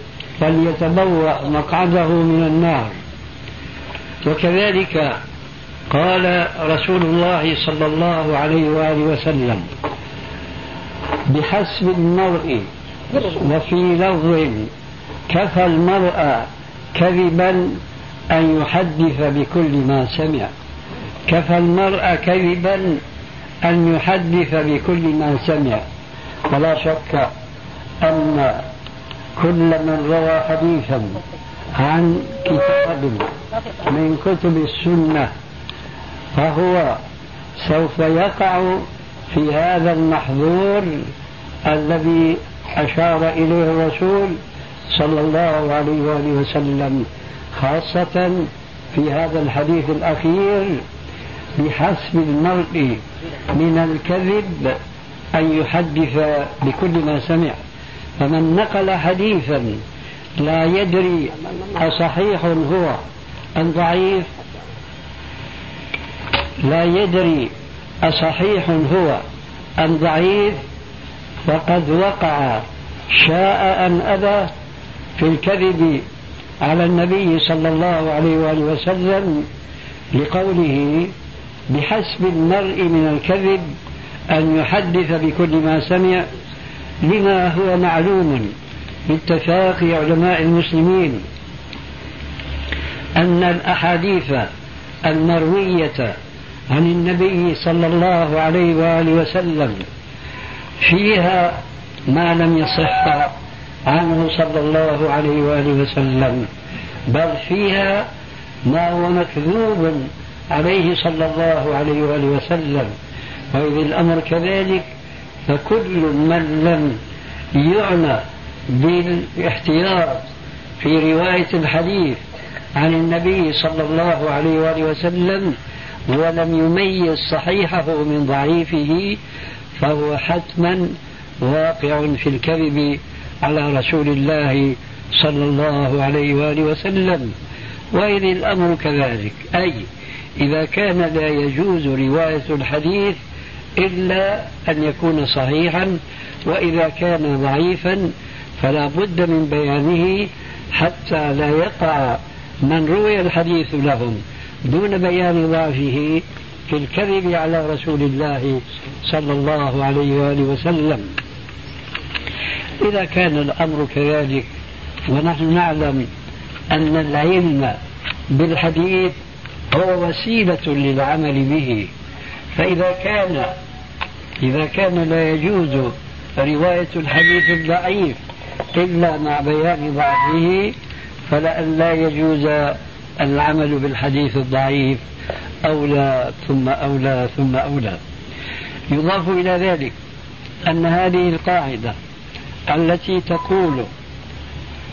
فليتبوأ مقعده من النار. وكذلك قال رسول الله صلى الله عليه وآله وسلم بحسب المرء وفي لفظ كفى المرء كذبا أن يحدث بكل ما سمع. كفى المرء كذبا أن يحدث بكل ما سمع. ولا شك أن كل من روى حديثا عن كتاب من كتب السنة فهو سوف يقع في هذا المحظور الذي أشار إليه الرسول صلى الله عليه وآله وسلم خاصة في هذا الحديث الأخير بحسب المرء من الكذب أن يحدث بكل ما سمع. فمن نقل حديثا لا يدري أصحيح هو أم ضعيف لا يدري أصحيح هو أم ضعيف فقد وقع شاء أم أبى في الكذب على النبي صلى الله عليه وآله وسلم لقوله بحسب المرء من الكذب أن يحدث بكل ما سمع لما هو معلوم باتفاق علماء المسلمين. أن الأحاديث المروية عن النبي صلى الله عليه وآله وسلم فيها ما لم يصح عنه صلى الله عليه وآله وسلم بل فيها ما هو مكذوب عليه صلى الله عليه وآله وسلم. وإذا الأمر كذلك فكل من لم يعنى بالاحتياط في رواية الحديث عن النبي صلى الله عليه وآله وسلم ولم يميز صحيحه من ضعيفه فهو حتما واقع في الكذب على رسول الله صلى الله عليه وآله وسلم. وإذ الأمر كذلك أي إذا كان لا يجوز رواية الحديث إلا أن يكون صحيحا وإذا كان ضعيفا فلا بد من بيانه حتى لا يقع من روي الحديث لهم. دون بيان ضعفه في الكذب على رسول الله صلى الله عليه وآله وسلم. إذا كان الأمر كذلك ونحن نعلم أن العلم بالحديث هو وسيلة للعمل به. فإذا كان إذا كان لا يجوز رواية الحديث الضعيف إلا مع بيان ضعفه فلأن لا يجوز العمل بالحديث الضعيف أولى ثم أولى ثم أولى. يضاف إلى ذلك أن هذه القاعدة التي تقول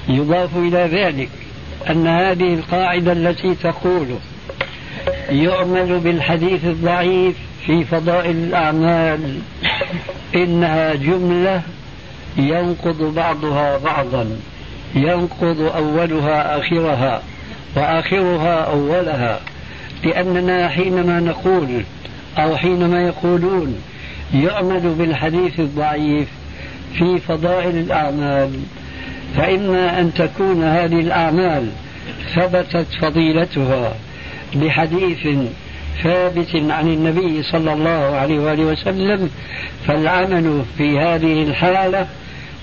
يضاف إلى ذلك أن هذه القاعدة التي تقول يعمل بالحديث الضعيف في فضائل الأعمال إنها جملة ينقض بعضها بعضا ينقض أولها آخرها. وآخرها أولها لأننا حينما نقول أو حينما يقولون يعمل بالحديث الضعيف في فضائل الأعمال فإما أن تكون هذه الأعمال ثبتت فضيلتها بحديث ثابت عن النبي صلى الله عليه وآله وسلم فالعمل في هذه الحالة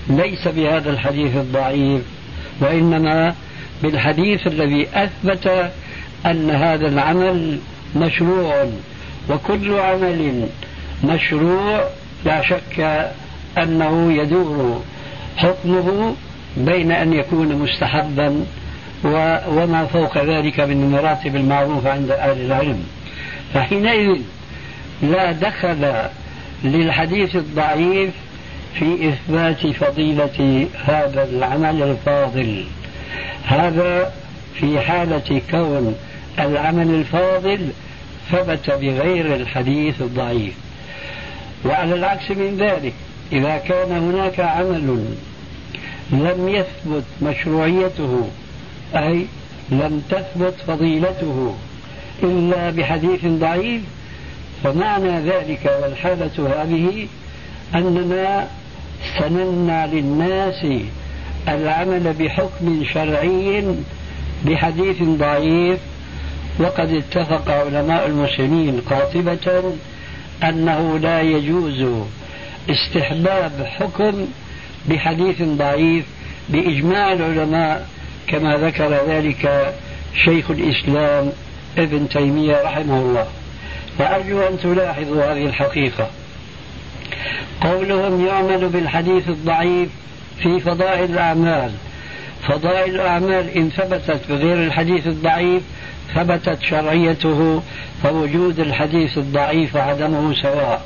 ليس بهذا الحديث الضعيف وإنما بالحديث الذي أثبت أن هذا العمل مشروع وكل عمل مشروع لا شك أنه يدور حكمه بين أن يكون مستحبا وما فوق ذلك من مراتب المعروف عند أهل العلم. فحينئذ لا دخل للحديث الضعيف في إثبات فضيلة هذا العمل الفاضل. هذا في حالة كون العمل الفاضل ثبت بغير الحديث الضعيف. وعلى العكس من ذلك إذا كان هناك عمل لم يثبت مشروعيته أي لم تثبت فضيلته إلا بحديث ضعيف فمعنى ذلك والحالة هذه أننا سنمنع للناس العمل بحكم شرعي بحديث ضعيف. وقد اتفق علماء المسلمين قاطبة أنه لا يجوز استحباب حكم بحديث ضعيف بإجماع العلماء كما ذكر ذلك شيخ الإسلام ابن تيمية رحمه الله. وأرجو أن تلاحظوا هذه الحقيقة. قولهم يعمل بالحديث الضعيف في فضائل الأعمال. فضائل الأعمال إن ثبتت بغير الحديث الضعيف ثبتت شرعيته فوجود الحديث الضعيف وعدمه سواء.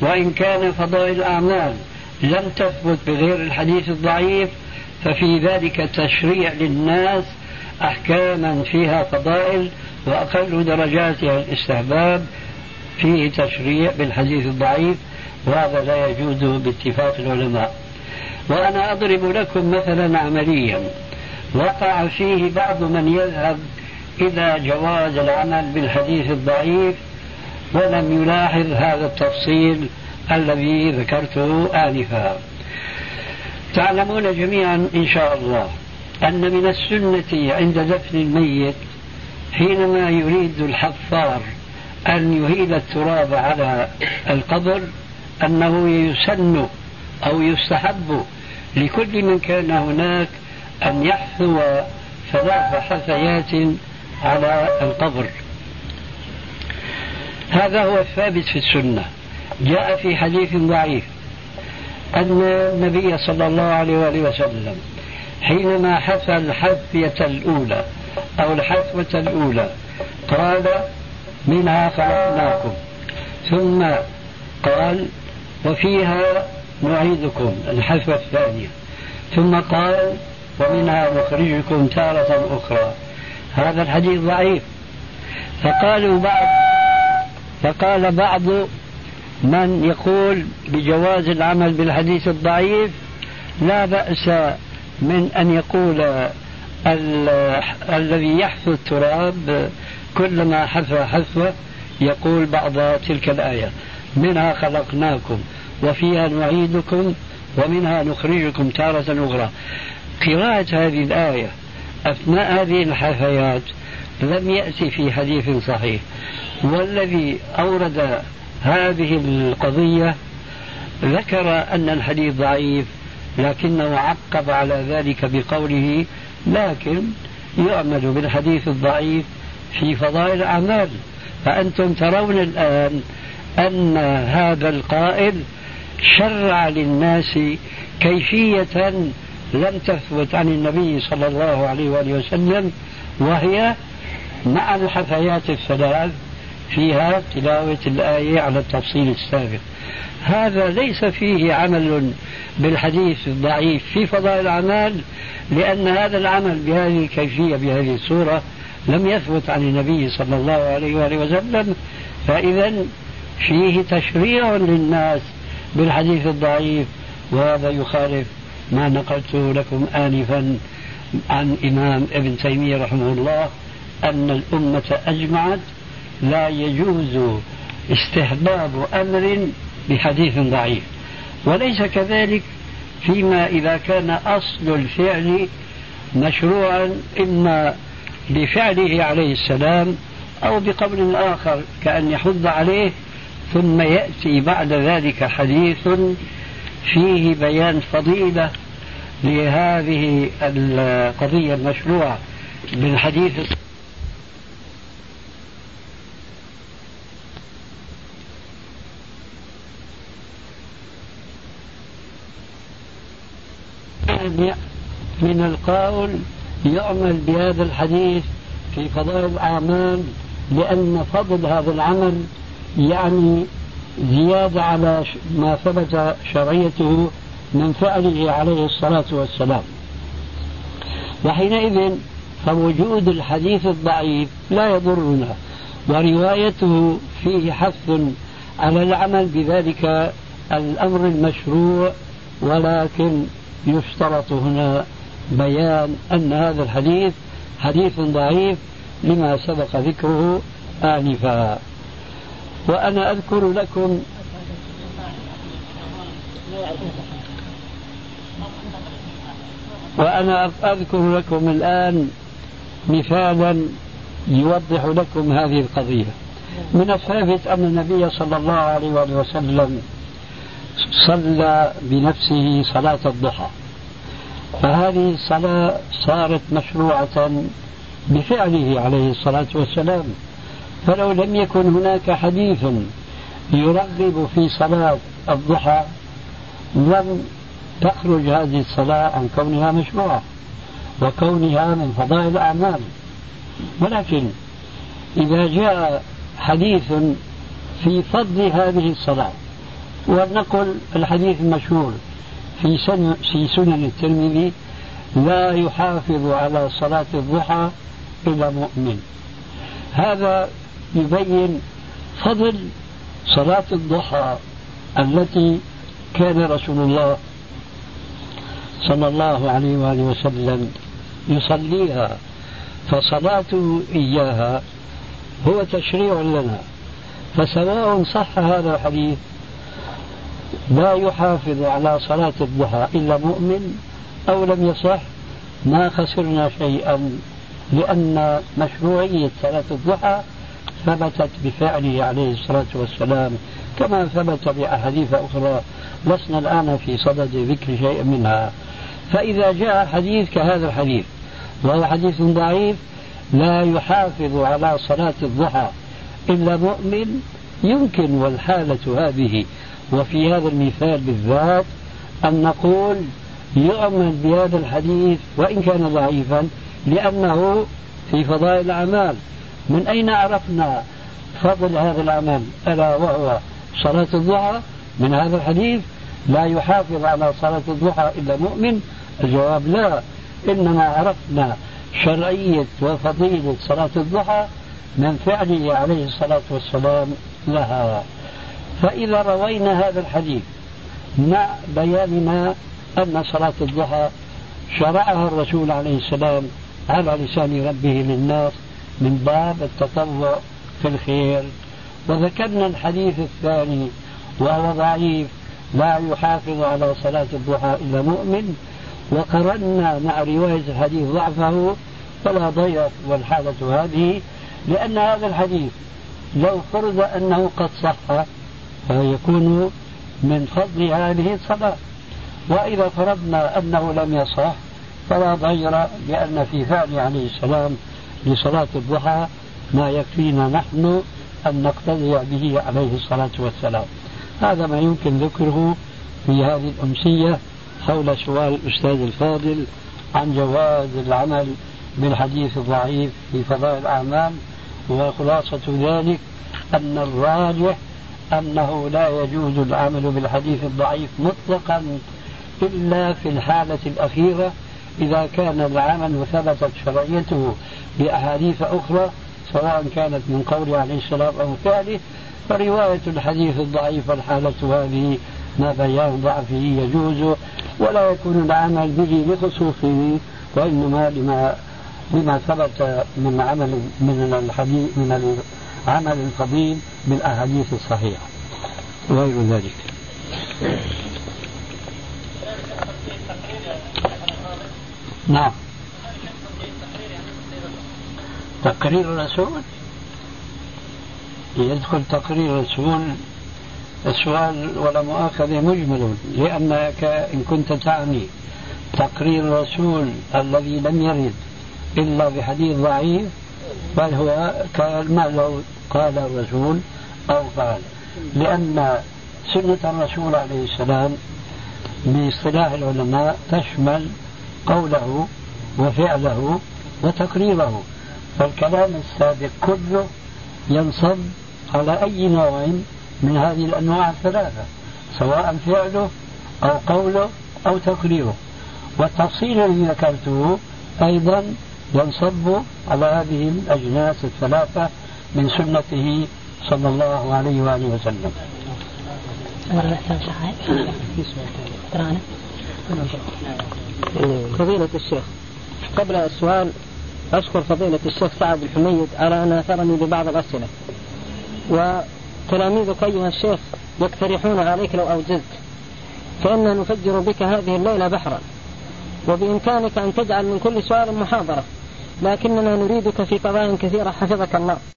وإن كان فضائل الأعمال لم تثبت بغير الحديث الضعيف ففي ذلك تشريع للناس أحكاما فيها فضائل وأقل درجاتها الاستحباب فيه تشريع بالحديث الضعيف وهذا لا يجوز باتفاق العلماء. وأنا أضرب لكم مثلا عمليا. وقع فيه بعض من يذهب إلى جواز العمل بالحديث الضعيف ولم يلاحظ هذا التفصيل الذي ذكرته آنفا. تعلمون جميعا إن شاء الله أن من السنة عند دفن الميت حينما يريد الحفار أن يهيل التراب على القبر أنه يسن أو يستحب لكل من كان هناك أن يحثو ثلاث حثيات على القبر. هذا هو الثابت في السنة. جاء في حديث ضعيف. أن النبي صلى الله عليه وآله وسلم حينما حثى الحثية الأولى أو الحثوة الأولى قال منها خلقناكم. ثم قال وفيها نعيدكم الحثوة الثانية ثم قال ومنها نخرجكم تارة أخرى. هذا الحديث ضعيف. فقالوا بعض فقال بعض من يقول بجواز العمل بالحديث الضعيف لا بأس من أن يقول الذي يحثو التراب كلما حثى حثوة يقول بعض تلك الآية. منها خلقناكم. وفيها نعيدكم ومنها نخرجكم تارة أخرى. قراءة هذه الآية أثناء هذه الحثيات لم يأتي في حديث صحيح. والذي أورد هذه القضية ذكر أن الحديث ضعيف لكنه عقب على ذلك بقوله لكن يعمل بالحديث الضعيف في فضائل الأعمال فأنتم ترون الآن أن هذا القائل شرع للناس كيفية لم تثبت عن النبي صلى الله عليه وآله وسلم وهي مع الحثيات الثلاث فيها تلاوة الآية على التفصيل السابق. هذا ليس فيه عمل بالحديث الضعيف في فضائل الأعمال لأن هذا العمل بهذه الكيفية بهذه الصورة لم يثبت عن النبي صلى الله عليه وآله وسلم فإذا فيه تشريع للناس بالحديث الضعيف وهذا يخالف ما نقلته لكم آنفا عن إمام ابن تيمية رحمه الله أن الأمة أجمعت لا يجوز استحباب أمر بحديث ضعيف. وليس كذلك فيما إذا كان أصل الفعل مشروعا إما بفعله عليه السلام أو بقول آخر كأن يحض عليه ثم يأتي بعد ذلك حديث فيه بيان فضيلة لهذه القضية المشروعة بالحديث من القول يعمل بهذا الحديث في فضائل الأعمال لأن فضل هذا العمل يعني زيادة على ما ثبت شرعيته من فعله عليه الصلاة والسلام. وحينئذ فوجود الحديث الضعيف لا يضرنا وروايته فيه حث على العمل بذلك الأمر المشروع ولكن يشترط هنا بيان أن هذا الحديث حديث ضعيف لما سبق ذكره آنفا. وأنا أذكر لكم وأنا أذكر لكم الآن مثالا يوضح لكم هذه القضية. من الثابت أن النبي صلى الله عليه وسلم صلى بنفسه صلاة الضحى. فهذه الصلاة صارت مشروعة بفعله عليه الصلاة والسلام. فلو لم يكن هناك حديث يرغب في صلاة الضحى لم تخرج هذه الصلاة عن كونها مشروعة وكونها من فضائل الأعمال. ولكن إذا جاء حديث في فضل هذه الصلاة ولنقل الحديث المشهور في سنن في سنن الترمذي لا يحافظ على صلاة الضحى إلا مؤمن. هذا يبين فضل صلاة الضحى التي كان رسول الله صلى الله عليه وآله وسلم يصليها. فصلاته إياها هو تشريع لنا. فسواء صح هذا الحديث لا يحافظ على صلاة الضحى إلا مؤمن أو لم يصح ما خسرنا شيئا لأن مشروعية صلاة الضحى ثبتت بفعله عليه الصلاة والسلام كما ثبت بأحاديث أخرى. لسنا الآن في صدد ذكر شيء منها. فإذا جاء حديث كهذا الحديث وهو حديث ضعيف لا يحافظ على صلاة الضحى إلا مؤمن يمكن والحالة هذه. وفي هذا المثال بالذات أن نقول يؤمن بهذا الحديث وإن كان ضعيفا لأنه في فضائل الأعمال. من أين عرفنا فضل هذا العمل ألا وهو صلاة الضحى؟ من هذا الحديث لا يحافظ على صلاة الضحى إلا مؤمن؟ الجواب لا. إنما عرفنا شرعية وفضيلة صلاة الضحى من فعله عليه الصلاة والسلام لها. فإذا روينا هذا الحديث مع بياننا أن صلاة الضحى شرعها الرسول عليه السلام على لسان ربه للناس من باب التطوع في الخير. وذكرنا الحديث الثاني وهو ضعيف لا يحافظ على صلاة الضحى إلا مؤمن. وقرنا مع رواية الحديث ضعفه فلا ضير والحالة هذه لأن هذا الحديث لو فرض أنه قد صح فيكون من فضل هذه الصلاة. وإذا فرضنا أنه لم يصح فلا ضير لأن في فعل عليه السلام لصلاة الضحى ما يكفينا نحن أن نقتدي به عليه الصلاة والسلام. هذا ما يمكن ذكره في هذه الأمسية حول سؤال الأستاذ الفاضل عن جواز العمل بالحديث الضعيف في فضائل الأعمال وخلاصة ذلك أن الراجح أنه لا يجوز العمل بالحديث الضعيف مطلقا إلا في الحالة الأخيرة إذا كان العمل ثبتت شرعيته بأحاديث أخرى سواء كانت من قوله عليه السلام أو فعله فرواية الحديث الضعيف الحالة هذه ما بيان ضعفه يجوز ولا يكون العمل به لخصوصه وإنما لما لما ثبت من عمل من الحديث من عمل الفضيل بالأحاديث الصحيحة. وغير ذلك. نعم. تقرير الرسول يدخل تقرير الرسول السؤال ولا مؤاخذة مجمل لأنك إن كنت تعني تقرير الرسول الذي لم يرد إلا بحديث ضعيف بل هو كما لو قال الرسول أو قال. لأن سنة الرسول عليه السلام باصطلاح العلماء تشمل قوله وفعله وتقريره فالكلام السابق كله ينصب على أي نوع من هذه الأنواع الثلاثة سواء فعله أو قوله أو تقريره. والتفصيل الذي ذكرته أيضا ينصب على هذه الأجناس الثلاثة من سنته صلى الله عليه وآله وسلم. [LAUGHS] فضيلة الشيخ قبل السؤال أشكر فضيلة الشيخ سعد الحميد على أن أثرني ببعض الأسئلة. وتلاميذك أيها الشيخ يقترحون عليك لو أوجزت فإنا نفجر بك هذه الليلة بحرا وبإمكانك أن تجعل من كل سؤال محاضرة لكننا نريدك في قضايا كثيرة حفظك الله.